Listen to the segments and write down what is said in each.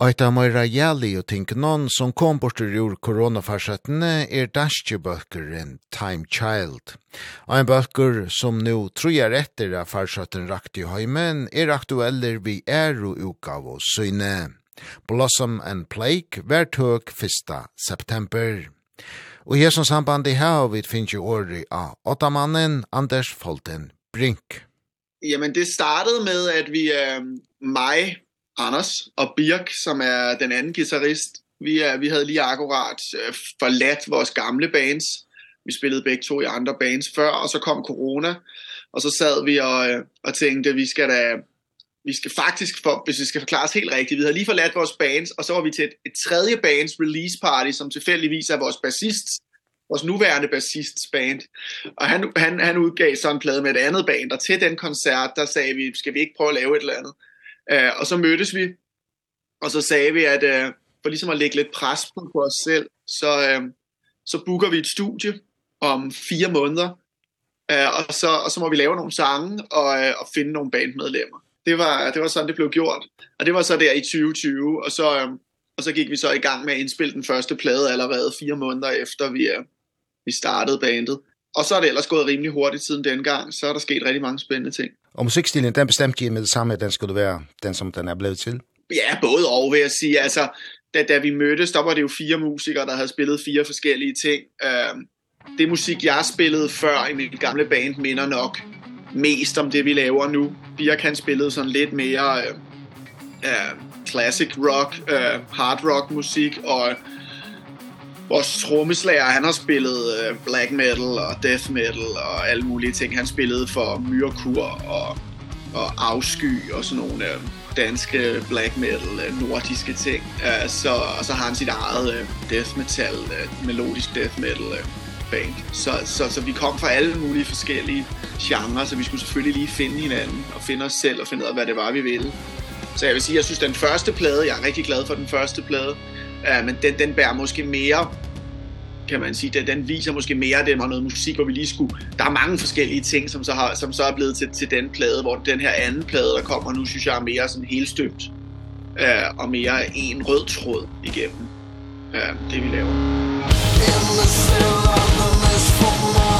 Eit av meira Jali og ting noen som kom bort ur koronafarsettene er en Time Child. Ein bøkker som nu trojar etter av farsetten rakt i heimen er aktueller vi er og ukav og syne. Blossom and Plague vær tøk 1. september. Og i som samband i her vi finnes jo av åttamannen Anders Folten Brink. Jamen det startede med at vi uh, mig Anders og Birk, som er den anden guitarist. Vi, er, vi havde lige akkurat øh, forladt vores gamle bands. Vi spillede begge to i andre bands før, og så kom corona. Og så sad vi og, øh, og tænkte, vi skal da... Vi skal faktisk, for, hvis vi skal forklare os helt rigtigt, vi havde lige forladt vores bands, og så var vi til et, et tredje bands release party, som tilfældigvis er vores bassist, vores nuværende bassists band. Og han, han, han udgav så en plade med et andet band, og til den koncert, der sagde vi, skal vi ikke prøve at lave et eller andet? Øh, og så mødtes vi, og så sagde vi, at øh, for ligesom at lægge lidt pres på, på os selv, så, øh, så booker vi et studie om fire måneder, øh, og, så, og så må vi lave nogle sange og, øh, og finde nogle bandmedlemmer. Det var, det var sådan, det blev gjort. Og det var så der i 2020, og så, øh, og så gik vi så i gang med at indspille den første plade allerede fire måneder efter vi, øh, vi startede bandet. Og så er det ellers gået rimelig hurtigt siden dengang, så er der sket rigtig mange spændende ting. Og musikstilen, den bestemte I med det samme, at den skulle være den, som den er blevet til? Ja, både og, vil jeg sige. Altså, da, da vi mødtes, der var det jo fire musikere, der havde spillet fire forskellige ting. Uh, det musik, jeg spillede før i mit gamle band, minder nok mest om det, vi laver nu. Birk, han spillede sådan lidt mere uh, uh, classic rock, uh, hard rock musik, og vores trommeslager, han har spillet black metal og death metal og alle mulige ting. Han spillede for Myrkur og, og Afsky og sådan nogle danske black metal nordiske ting. Så, og så har han sit eget death metal, melodisk death metal band. Så, så, så vi kom fra alle mulige forskellige genrer, så vi skulle selvfølgelig lige finde hinanden og finde os selv og finde ud af, hvad det var, vi ville. Så jeg vil sige, jeg synes, den første plade, jeg er rigtig glad for den første plade, Eh, men den, den bærer måske mere kan man sige, den, den viser måske mere, det var noget musik, hvor vi lige skulle... Der er mange forskellige ting, som så, har, som så er blevet til, til den plade, hvor den her anden plade, der kommer nu, synes jeg er mere sådan helt støbt, Øh, og mere en rød tråd igennem. Øh, det, vi laver. Endless, still of the mist for more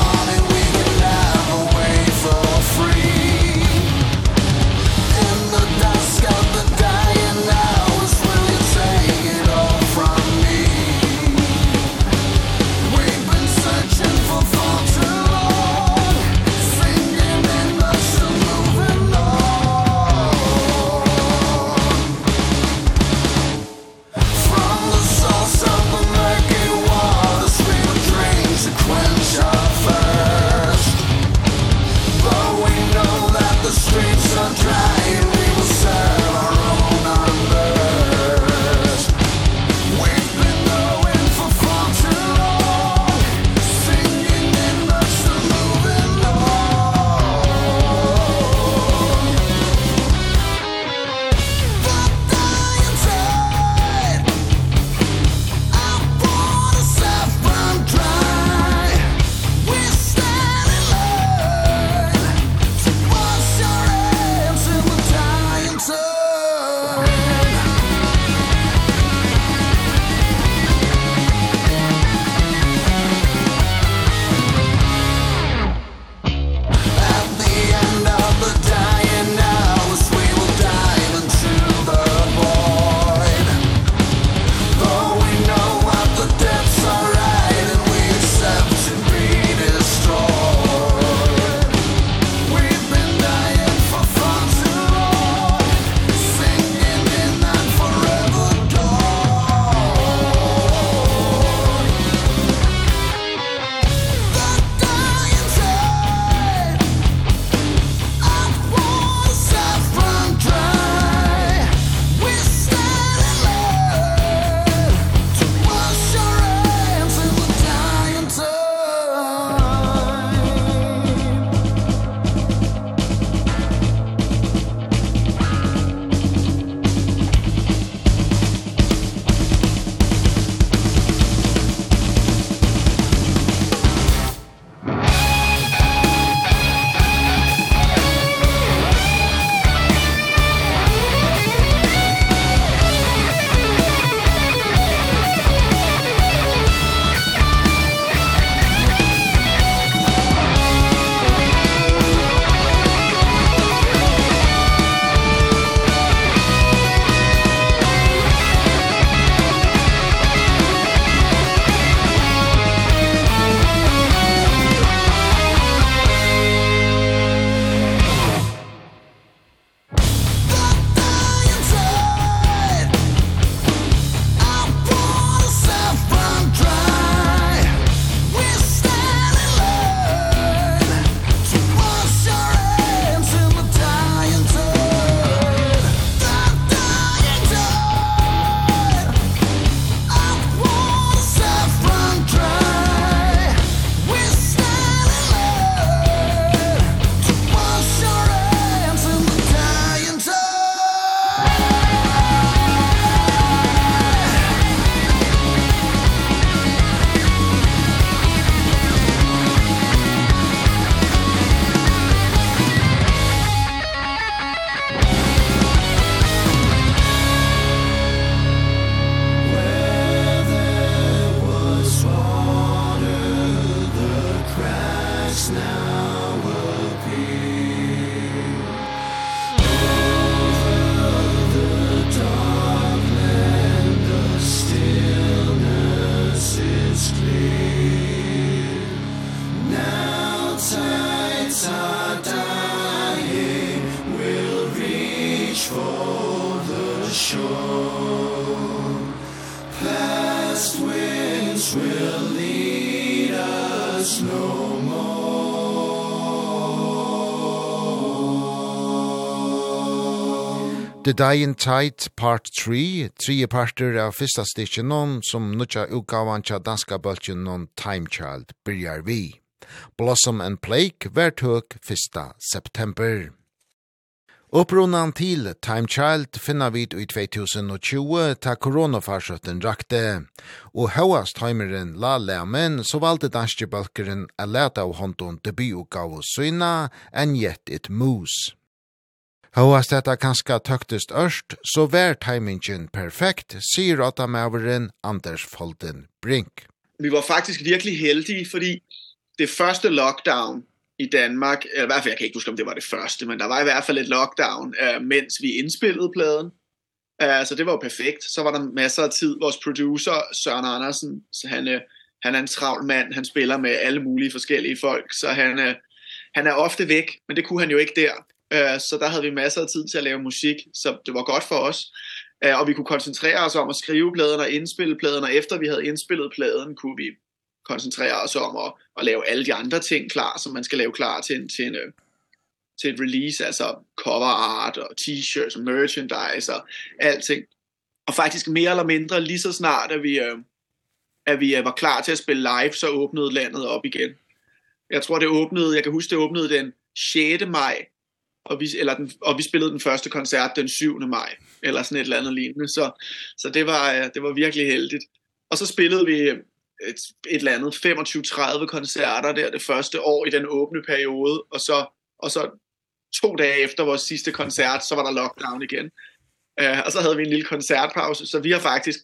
The Dying in Part 3, tre parter av fyrsta stitchen om som nutja utgavan tja danska bøltjen om Time Child byrjar vi. Blossom and Plague vart høk 1. september. Upprunan til Time Child finna vid i 2020 ta koronafarsøtten rakte. Og høyast heimeren la lemen, så valgte danske balkeren a leta av hånden debutgav og syna, enn gjett et mus. Høyast dette kanska tøktest ørst, så vær timingen perfekt, sier åtta maveren Anders Folden Brink. Vi var faktisk virkelig heldige, fordi det første lockdown i Danmark. eller I hvert fald, jeg kan ikke huske, om det var det første, men der var i hvert fald et lockdown, øh, mens vi indspillede pladen. Øh, så det var jo perfekt. Så var der masser af tid. Vores producer, Søren Andersen, så han, øh, han er en travl mand. Han spiller med alle mulige forskellige folk, så han, øh, han er ofte væk, men det kunne han jo ikke der. Øh, så der havde vi masser af tid til at lave musik, så det var godt for os. Øh, og vi kunne koncentrere os om at skrive pladen og indspille pladen, og efter vi havde indspillet pladen, kunne vi koncentrere os om at, at lave alle de andre ting klar, som man skal lave klar til en, til en, til et release, altså cover art og t-shirts og merchandise og alting. Og faktisk mere eller mindre lige så snart, at vi, at vi var klar til at spille live, så åbnede landet op igen. Jeg tror, det åbnede, jeg kan huske, det åbnede den 6. maj, og vi, eller den, og vi spillede den første koncert den 7. maj, eller sådan et eller andet lignende. Så, så det, var, det var virkelig heldigt. Og så spillede vi et, et eller andet 25-30 koncerter der det første år i den åbne periode, og så, og så to dage efter vores sidste koncert, så var der lockdown igen. Eh, og så havde vi en lille koncertpause, så vi har faktisk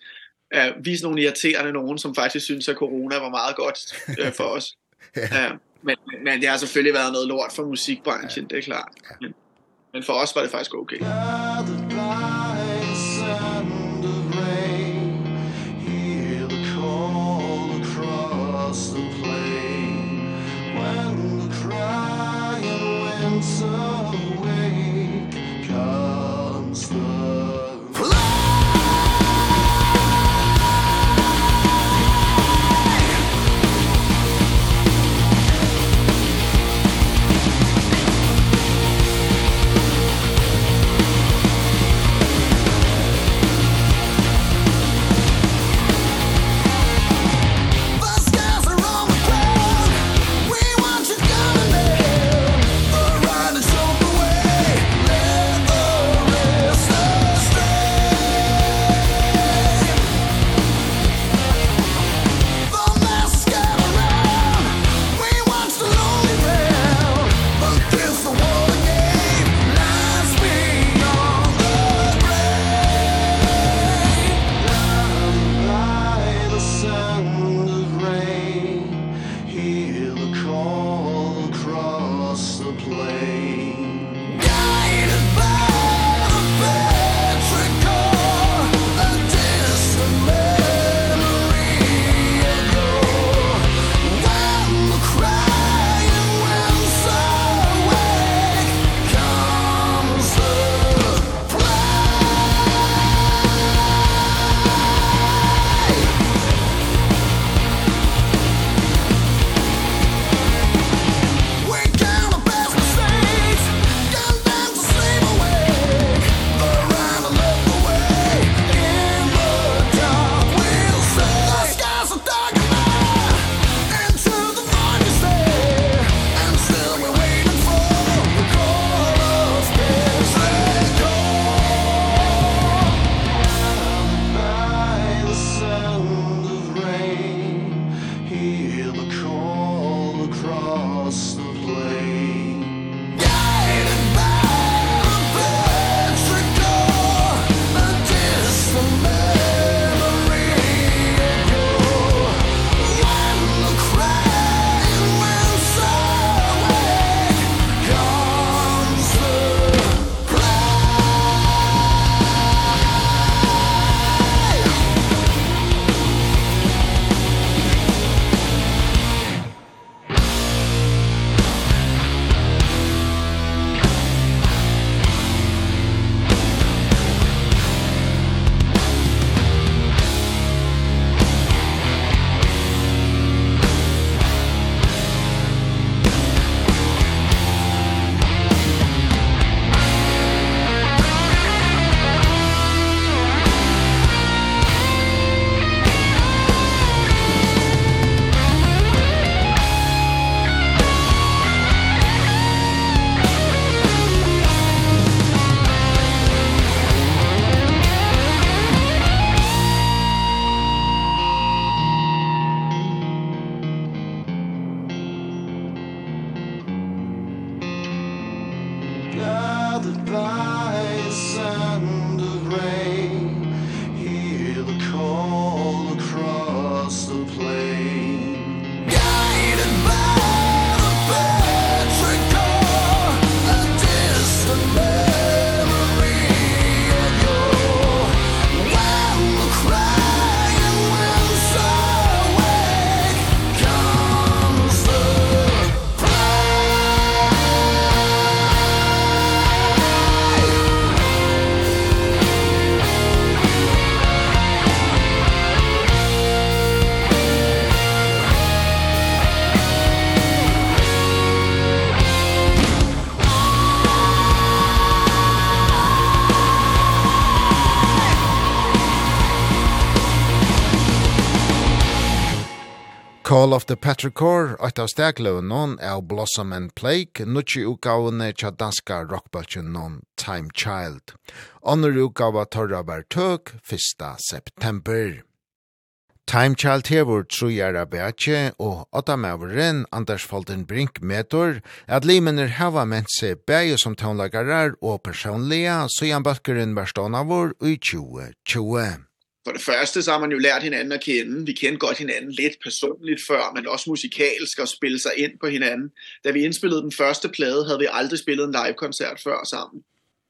eh vi er nogle irriterende nogen som faktisk synes at corona var meget godt uh, for os. ja. Men men det har selvfølgelig været noget lort for musikbranchen, det er klart. Men, men for os var det faktisk okay. Ja, det. another bite Call of the Petrichor, eit av stegløven non er Blossom and Plague, nutje utgavene tja danska rockbølgen non Time Child. Onner utgava torra var tøk 1. september. Time Child hevur trújar abætje og atamævurinn Anders Folden Brink metor at limenir hava ment seg bæði som tónleikarar og persónliga, så jan bøkkeren var stónavur i 2020. For det første så har man jo lært hinanden at kende. Vi kendte godt hinanden lidt personligt før, men også musikalsk og spille sig ind på hinanden. Da vi indspillede den første plade, havde vi aldrig spillet en live-koncert før sammen.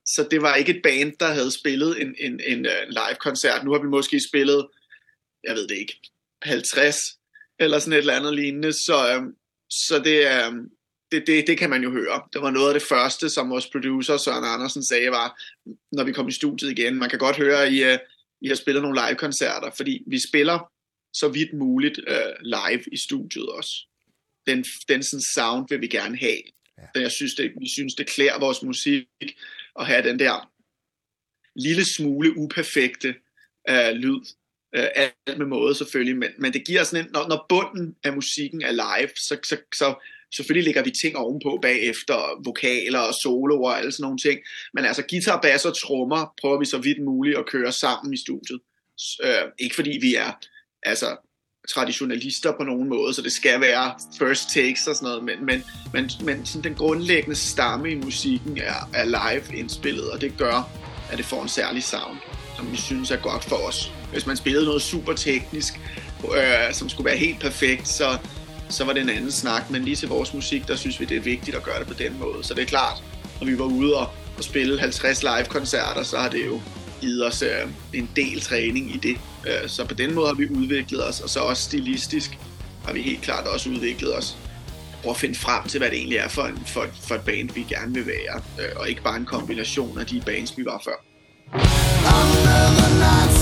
Så det var ikke et band, der havde spillet en, en, en live-koncert. Nu har vi måske spillet, jeg ved det ikke, 50 eller sådan et eller andet lignende. Så, øhm, så det, øhm, det, det, det kan man jo høre. Det var noget af det første, som vores producer Søren Andersen sagde, var, når vi kom i studiet igen. Man kan godt høre i... Øh, I har spillet nogle live-koncerter, fordi vi spiller så vidt muligt øh, live i studiet også. Den, den sådan sound vil vi gerne have. Ja. Jeg synes, det, vi synes, det klæder vores musik at have den der lille smule uperfekte øh, lyd. Øh, alt med måde selvfølgelig, men, men det giver sådan en, når, når bunden af musikken er live, så, så, så Selvfølgelig lægger vi ting ovenpå bagefter, vokaler og soloer og alle sådan nogle ting. Men altså guitar, bass og trommer prøver vi så vidt muligt at køre sammen i studiet. Øh, ikke fordi vi er altså traditionalister på nogen måde, så det skal være first takes og sådan noget, men men men men sådan den grundlæggende stamme i musikken er er live indspillet, og det gør at det får en særlig sound, som vi synes er godt for os. Hvis man spillede noget super teknisk, øh, som skulle være helt perfekt, så så var det en anden snak, men lige til vores musik, der synes vi, det er vigtigt at gøre det på den måde. Så det er klart, når vi var ude og, og spille 50 live-koncerter, så har det jo givet os øh, en del træning i det. Øh, så på den måde har vi udviklet os, og så også stilistisk har vi helt klart også udviklet os. Prøv at finde frem til, hvad det egentlig er for, en, for, for et band, vi gerne vil være, øh, og ikke bare en kombination af de bands, vi var før. Under the night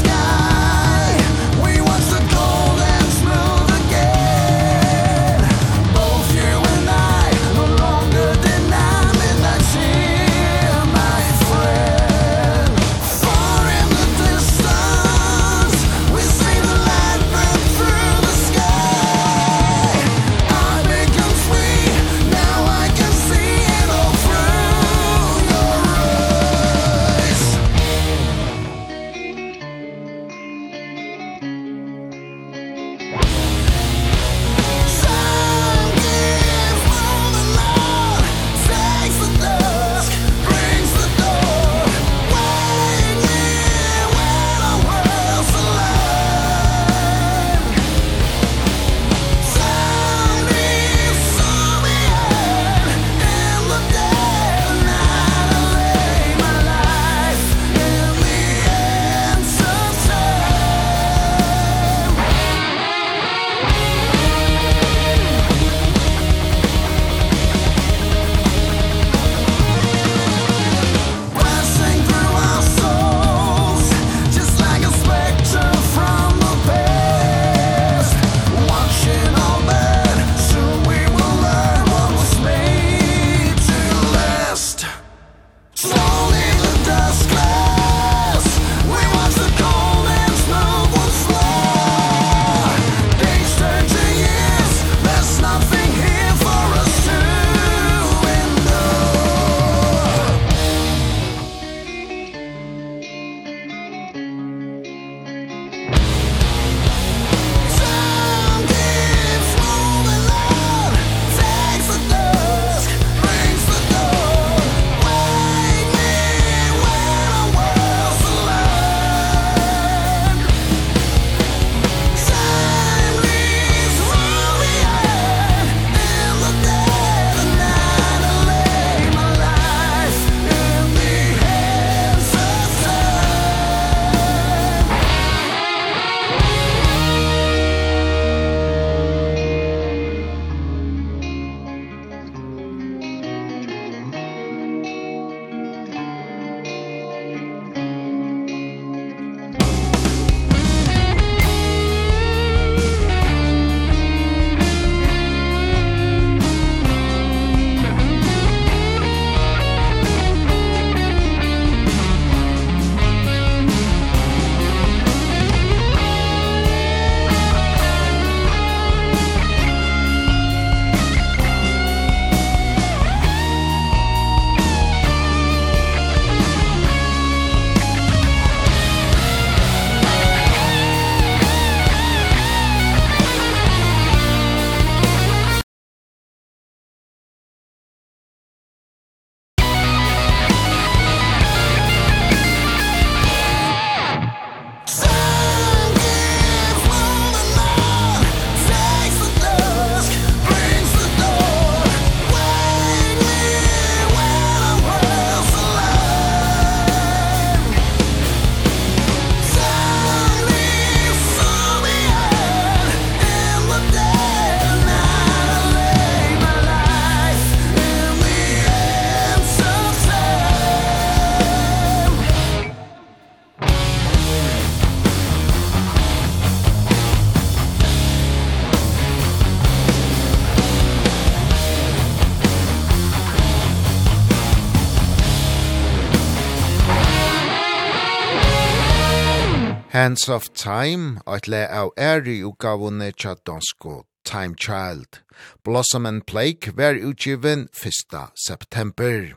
Hands of Time, eit le av æri utgavunne tja dansko Time Child. Blossom and Blake var utgiven 1. september.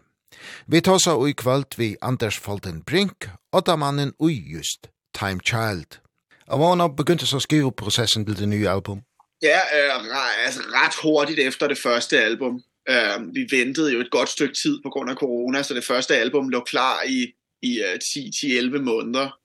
Vi tåsa ui kvöld vi Anders Folden Brink, åtta mannen ui just Time Child. Og hva har begynt å skrive prosessen til det nye album? Ja, øh, altså ret hurtigt efter det første album. Øh, vi ventede jo et godt stykke tid på grund af corona, så det første album lå klar i, i 10-11 måneder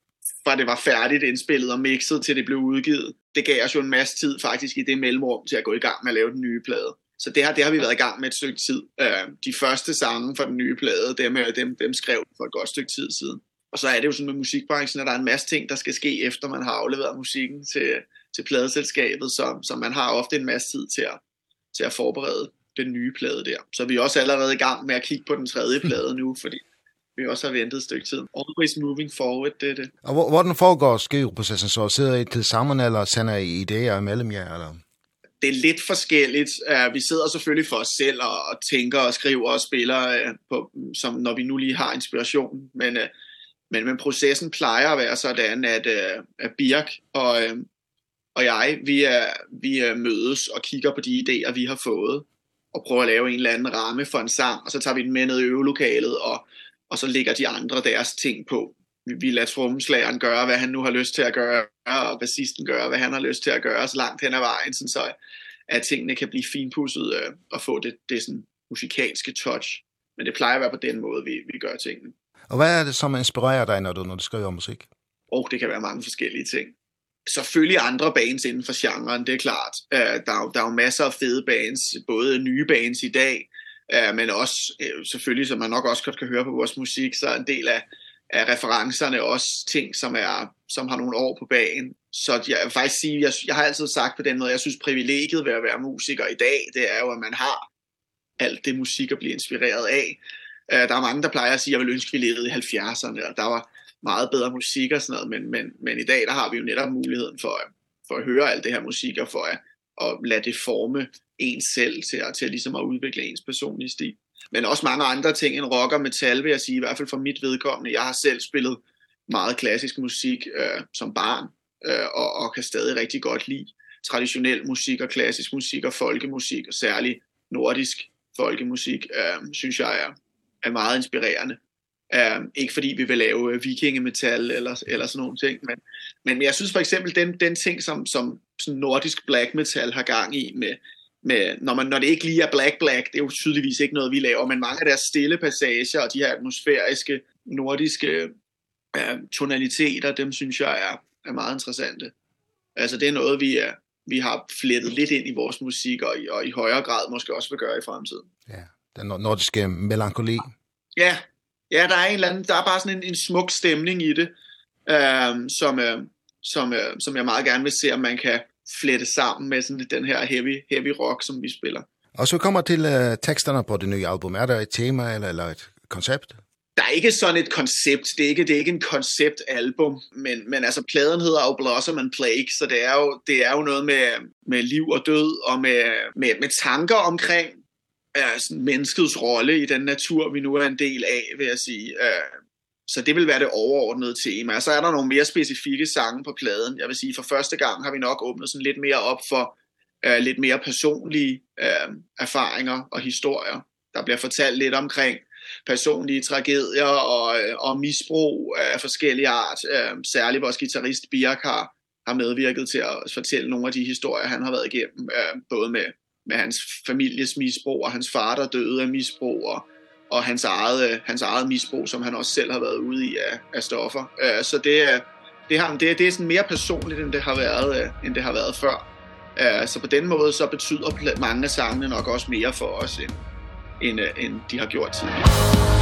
fra det var færdigt indspillet og mixet til det blev udgivet. Det gav os jo en masse tid faktisk i det mellemrum til at gå i gang med at lave den nye plade. Så det har det har vi været i gang med et stykke tid. Eh de første sange fra den nye plade, dem dem dem skrev for et godt stykke tid siden. Og så er det jo sådan med musikbranchen, at der er en masse ting der skal ske efter man har afleveret musikken til til pladeselskabet, så så man har ofte en masse tid til at til at forberede den nye plade der. Så vi er også allerede i gang med at kigge på den tredje plade nu, fordi vi også har ventet et stykke tid. Always moving forward, det er det. Og hvordan foregår skriveprocessen så? Sidder I til sammen, eller sender I idéer imellem jer? Eller? Det er lidt forskelligt. Uh, vi sidder selvfølgelig for os selv og, og tænker og skriver og spiller, uh, på, som når vi nu lige har inspiration. Men, uh, men, men processen plejer at være sådan, at, uh, at Birk og, uh, og jeg, vi, er, vi uh, mødes og kigger på de idéer, vi har fået og prøver at lave en eller anden ramme for en sang, og så tager vi den med ned i øvelokalet og og så lægger de andre deres ting på. Vi, vi lader trommeslageren gøre, hvad han nu har lyst til at gøre, og bassisten gøre, hvad han har lyst til at gøre, så langt hen ad vejen, sådan så at tingene kan blive finpudset øh, og få det, det sådan musikalske touch. Men det plejer at være på den måde, vi, vi gør tingene. Og hvad er det, som inspirerer dig, når du, når du skriver musik? Og det kan være mange forskellige ting. Selvfølgelig andre bands inden for genren, det er klart. Uh, der, er, der er jo masser af fede bands, både nye bands i dag, eh men også øh, selvfølgelig som man nok også godt kan høre på vores musik, så er en del af af referencerne også ting som er som har nogle år på bagen. Så jeg vil faktisk sige jeg jeg har altid sagt på den måde, jeg synes privilegiet ved at være musiker i dag, det er jo at man har alt det musik at blive inspireret af. Eh der er mange der plejer at sige jeg vil ønske vi levede i 70'erne, og der var meget bedre musik og sådan noget, men men men i dag der har vi jo netop muligheden for for at høre alt det her musik og for at og lade det forme en selv til, til ligesom at udvikle ens personlige stil. Men også mange andre ting end rock og metal, vil jeg sige, i hvert fald for mit vedkommende. Jeg har selv spillet meget klassisk musik øh, som barn, øh, og, og kan stadig rigtig godt lide traditionel musik og klassisk musik og folkemusik, og særlig nordisk folkemusik, øh, synes jeg er, er meget inspirerende. Eh, ikke fordi vi vil lave vikingemetal eller eller sådan nogle ting, men men jeg synes for eksempel den den ting som som sådan nordisk black metal har gang i med med når man når det ikke lige er black black, det er jo tydeligvis ikke noget vi laver, men mange af deres stille passager og de her atmosfæriske nordiske øh, tonaliteter, dem synes jeg er er meget interessante. Altså det er noget vi er vi har flettet lidt ind i vores musik og i, og i højere grad måske også vil gøre i fremtiden. Ja, den nordiske melankoli. Ja, ja, der er en eller anden, der er bare sådan en, en smuk stemning i det, øhm, som, øh, som, øh, som jeg meget gerne vil se, om man kan flette sammen med sådan den her heavy, heavy rock, som vi spiller. Og så kommer til øh, teksterne på det nye album. Er der et tema eller, eller et koncept? Der er ikke sådan et koncept. Det er ikke det er ikke en konceptalbum, men men altså pladen hedder jo Blossom and Plague, så det er jo det er jo noget med med liv og død og med med med tanker omkring er sådan menneskets rolle i den natur, vi nu er en del af, vil jeg sige. Så det vil være det overordnede tema. Så er der nogle mere specifikke sange på pladen. Jeg vil sige, for første gang har vi nok åbnet sådan lidt mere op for uh, lidt mere personlige uh, erfaringer og historier. Der bliver fortalt lidt omkring personlige tragedier og, og misbrug af forskellige art. Uh, særligt vores guitarist Birk har, har medvirket til at fortælle nogle af de historier, han har været igennem, uh, både med med hans families misbrug, og hans far, der døde af misbrug, og, og hans, eget, hans eget misbrug, som han også selv har været ude i af, af stoffer. Øh, så det, det, har, det, det er sådan mere personligt, end det har været, øh, end det har været før. Øh, så på den måde, så betyder mange af sangene nok også mere for os, end, end, end de har gjort tidligere.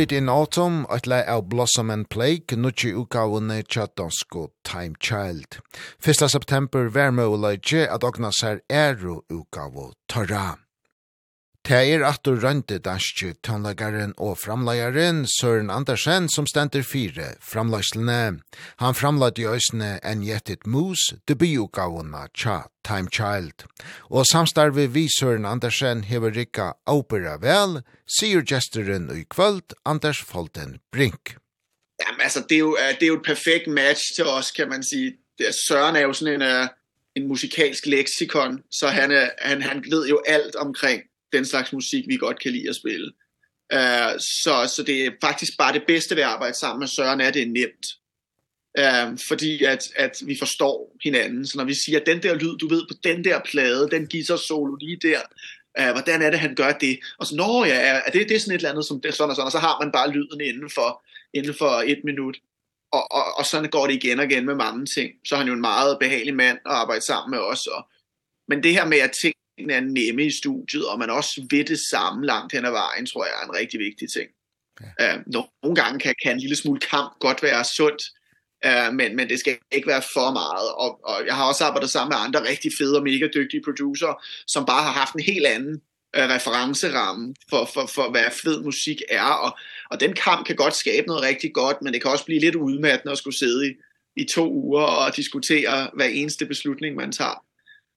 Buried in Autumn, et lei av Blossom and Plague, nutje utgavene tja dansko Time Child. 1. september vær møy at ogna sær eru utgavo Torah. Det er at du rønte danske tøndlagaren og framleggeren Søren Andersen som stender fire framleggsene. Han framlegde i øsene en gjettet mus, debutgavene tja Time Child. Og samstarve vi Søren Andersen hever rikka opera vel, sier gesteren i kvöld Anders Folten Brink. Jamen altså, det er jo, det er jo et perfekt match til os, kan man sige. Søren er jo sådan en, en musikalsk leksikon, så han, han, han ved jo alt omkring den slags musik, vi godt kan lide at spille. Uh, så, så det er faktisk bare det bedste ved at arbejde sammen med Søren, er det er nemt. Uh, fordi at, at vi forstår hinanden. Så når vi siger, den der lyd, du ved, på den der plade, den guitar solo lige der, eh hvordan er det han gør det? Og så når ja, er det det er sådan et eller andet som det sådan og sådan og så har man bare lyden inden for inden for 1 minut. Og og og sådan går det igen og igen med mange ting. Så er han jo en meget behagelig mand at arbejde sammen med os og men det her med at ting tingene er nemme i studiet, og man også ved det samme langt hen ad vejen, tror jeg er en rigtig vigtig ting. Ja. Øh, nogle gange kan, kan en lille smule kamp godt være sundt, øh, men, men det skal ikke være for meget. Og, og jeg har også arbejdet sammen med andre rigtig fede og mega dygtige producer, som bare har haft en helt anden øh, referenceramme for, for, for, hvad fed musik er. Og, og den kamp kan godt skabe noget rigtig godt, men det kan også blive lidt udmattende at skulle sidde i, i to uger og diskutere hver eneste beslutning, man tager.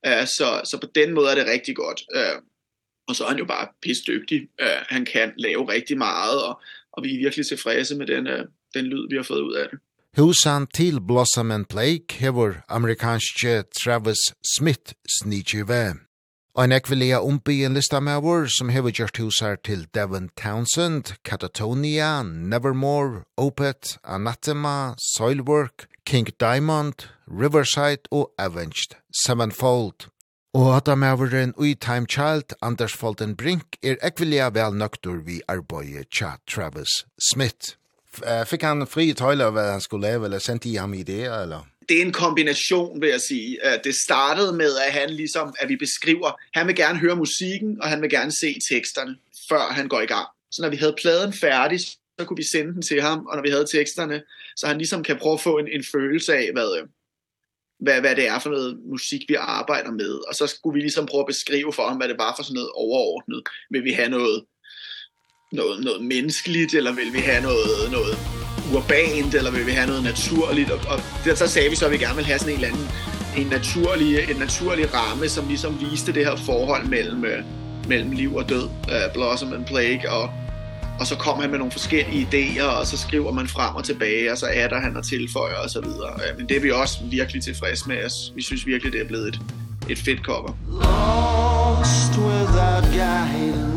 Eh så, så på den måde er det rigtig godt. Eh og så er han jo bare pissdygtig. Eh han kan lave rigtig meget, og, og vi er virkelig tilfredse med den, uh, den lyd, vi har fået ud af det. Husan til Blossom and Blake hever amerikanske Travis Smith snitjive. Og en ekvelia ombi en lista med vår som hever gjort husar til Devon Townsend, Catatonia, Nevermore, Opet, Anathema, Soilwork, King Diamond, Riverside og Avenged, Sevenfold. Og at han er ui Time Child, Anders Folden Brink, er ekvilja vel nøktur vi arbeidet tja Travis Smith. Fikk han fri tøyler hva han skulle leve, eller sendte I ham ideer, eller? det er en kombination, vil jeg sige. Det startede med, at han ligesom, at vi beskriver, han vil gerne høre musikken, og han vil gerne se teksterne, før han går i gang. Så når vi havde pladen færdig, så kunne vi sende den til ham, og når vi havde teksterne, så han ligesom kan prøve at få en, en følelse af, hvad, hvad, hvad det er for noget musik, vi arbejder med. Og så skulle vi ligesom prøve at beskrive for ham, hvad det var for sådan noget overordnet. Vil vi have noget, noget, noget menneskeligt, eller vil vi have noget, noget urbant, eller vil vi have noget naturligt? Og, og der, så sagde vi så, at vi gerne ville have sådan en eller anden en naturlig, en naturlig ramme, som ligesom viste det her forhold mellem, mellem liv og død, uh, Blossom and Plague, og og så kommer han med nogle forskellige idéer, og så skriver man frem og tilbage, og så er der han og tilføjer og så videre. Men det er vi også virkelig tilfredse med. Vi synes virkelig, det er blevet et, et fedt cover. Lost without guidance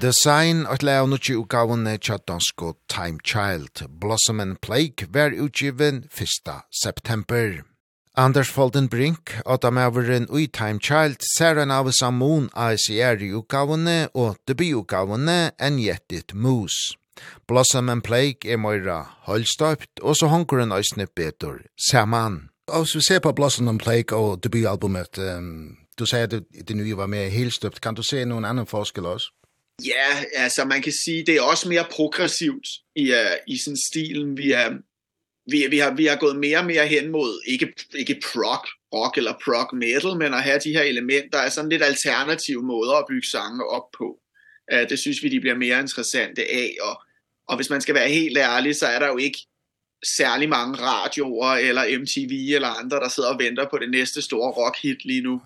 Design at lea nutji utgavene tja dansko Time Child, Blossom and Plague, ver utgiven 1. september. Anders Folden Brink, at am averen ui Time Child, ser en av samun ASR i utgavene og debutgavene en jettit mus. Blossom and Plague er moira holstøypt, og så honker en øysne betur saman. Og så vi ser på Blossom and Plague og debutalbumet, um, du sier at det nye var mer helstøpt, kan du se noen annan forskel også? Ja, altså man kan sige det er også mere progressivt i uh, i sin stilen vi er vi vi har vi har gået mere og mere hen mod ikke ikke prog rock eller prog metal, men at have de her elementer er sådan lidt alternative måder at bygge sange op på. Eh uh, det synes vi de bliver mere interessante af og og hvis man skal være helt ærlig, så er der jo ikke særlig mange radioer eller MTV eller andre der sidder og venter på det næste store rock hit lige nu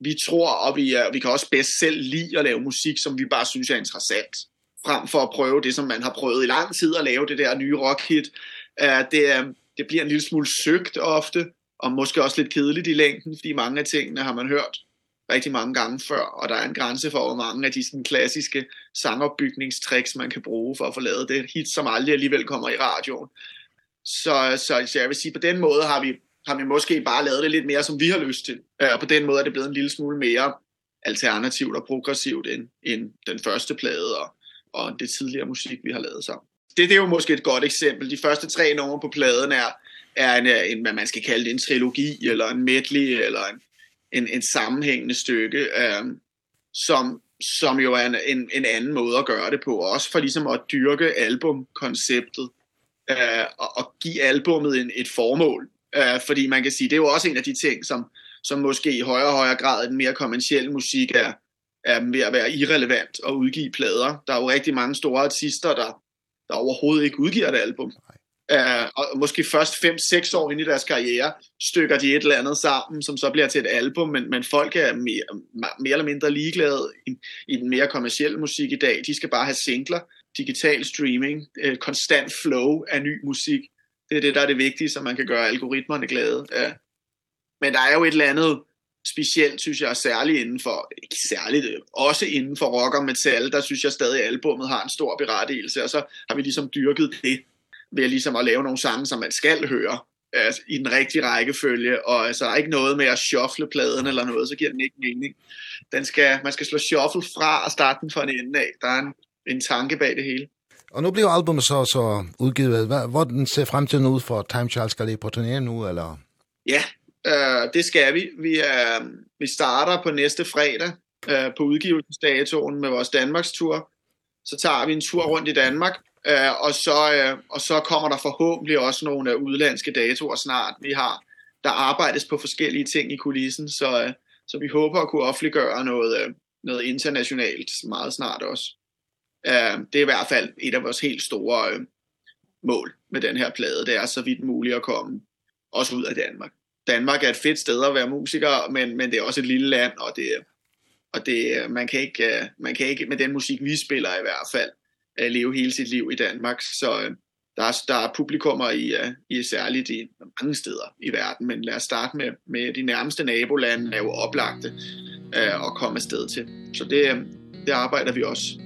vi tror, og vi, er, vi kan også bedst selv lide at lave musik, som vi bare synes er interessant, frem for at prøve det, som man har prøvet i lang tid, at lave det der nye rockhit. Uh, det, det bliver en lille smule søgt ofte, og måske også lidt kedeligt i længden, fordi mange af tingene har man hørt rigtig mange gange før, og der er en grænse for, hvor mange af de sådan, klassiske sangopbygningstricks, man kan bruge for at få lavet det hit, som aldrig alligevel kommer i radioen. Så, så, så jeg vil sige, på den måde har vi har vi måske bare lavet det lidt mere, som vi har lyst til. Og på den måde er det blevet en lille smule mere alternativt og progressivt end, end den første plade og, og det tidligere musik, vi har lavet sammen. Det, det er jo måske et godt eksempel. De første tre numre på pladen er, er en, en, hvad man skal kalde det, en trilogi, eller en medley, eller en, en, en sammenhængende stykke, um, som, som jo er en, en, en anden måde at gøre det på, også for ligesom at dyrke albumkonceptet, uh, og, og give albummet en, et formål. Øh, fordi man kan sige, det er jo også en af de ting, som, som måske i højere og højere grad af den mere kommersielle musik er, er ved at være irrelevant og udgive plader. Der er jo rigtig mange store artister, der, der overhovedet ikke udgiver et album. Eh uh, og måske først 5-6 år ind i deres karriere stykker de et eller andet sammen, som så bliver til et album, men men folk er mere, mere eller mindre ligeglade i, i den mere kommercielle musik i dag. De skal bare have singler, digital streaming, et konstant flow af ny musik. Det er det, der er det vigtige, så man kan gøre algoritmerne glade. Ja. Men der er jo et eller andet specielt, synes jeg, særligt inden for, ikke særligt, også inden for rock og metal, der synes jeg stadig, at albumet har en stor berettigelse, og så har vi ligesom dyrket det ved ligesom at lave nogle sange, som man skal høre altså, i den rigtige rækkefølge, og altså, der er ikke noget med at shuffle pladen eller noget, så giver den ikke mening. Den skal, man skal slå shuffle fra og starte den fra en ende af. Der er en, en tanke bag det hele. Og nu bliver albumet så, så udgivet. Hvad, hvordan ser fremtiden ud for Time Charles skal I på turné nu? Eller? Ja, øh, det skal vi. Vi, er, vi starter på næste fredag øh, på udgivelsesdatoen med vores Danmarks tur. Så tager vi en tur rundt i Danmark, øh, og, så, øh, og så kommer der forhåbentlig også nogle øh, udlandske datoer snart. Vi har, der arbejdes på forskellige ting i kulissen, så, øh, så vi håber at kunne offentliggøre noget, øh, noget internationalt meget snart også. Eh, det er i hvert fall et av vores helt store øh, mål med den her plade, det er så vidt muligt at komme også ud af Danmark. Danmark er et fedt sted at være musiker, men men det er også et lille land og det og det man kan ikke man kan ikke med den musik vi spiller i hvert fald leve hele sit liv i Danmark, så der er der er publikummer i i særligt i mange steder i verden, men lad os starte med med de nærmeste nabolande er jo oplagte øh, at komme afsted til. Så det det arbejder vi også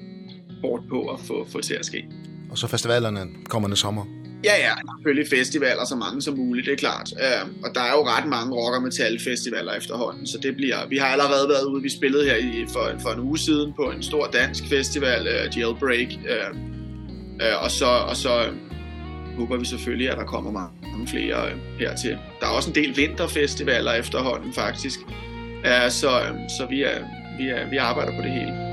hårdt på at få, få til at ske. Og så festivalerne kommende sommer? Ja, ja, selvfølgelig festivaler, så mange som muligt, det er klart. Øhm, og der er jo ret mange rock- og metal-festivaler efterhånden, så det bliver... Vi har allerede været ude, vi spillede her i, for, for en uge siden på en stor dansk festival, uh, Jailbreak, øh, øh, og så, og så håber vi selvfølgelig, at der kommer mange flere øh, hertil. Der er også en del vinterfestivaler efterhånden, faktisk. Øh, så, så vi, er, vi, er, vi arbejder på det hele.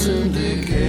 synd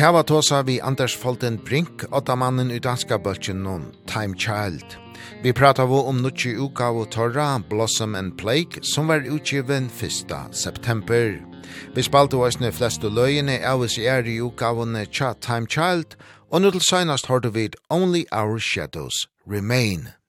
hava tåsa vi Anders Folten Brink, åtta mannen i danska bølgen om Time Child. Vi prata vi om nutje uka av torra Blossom and Plague, som var utgiven 1. september. Vi spalte oss flestu løyene av oss i er i uka Time Child, og nu til søgnast hårdu vi Only Our Shadows Remain.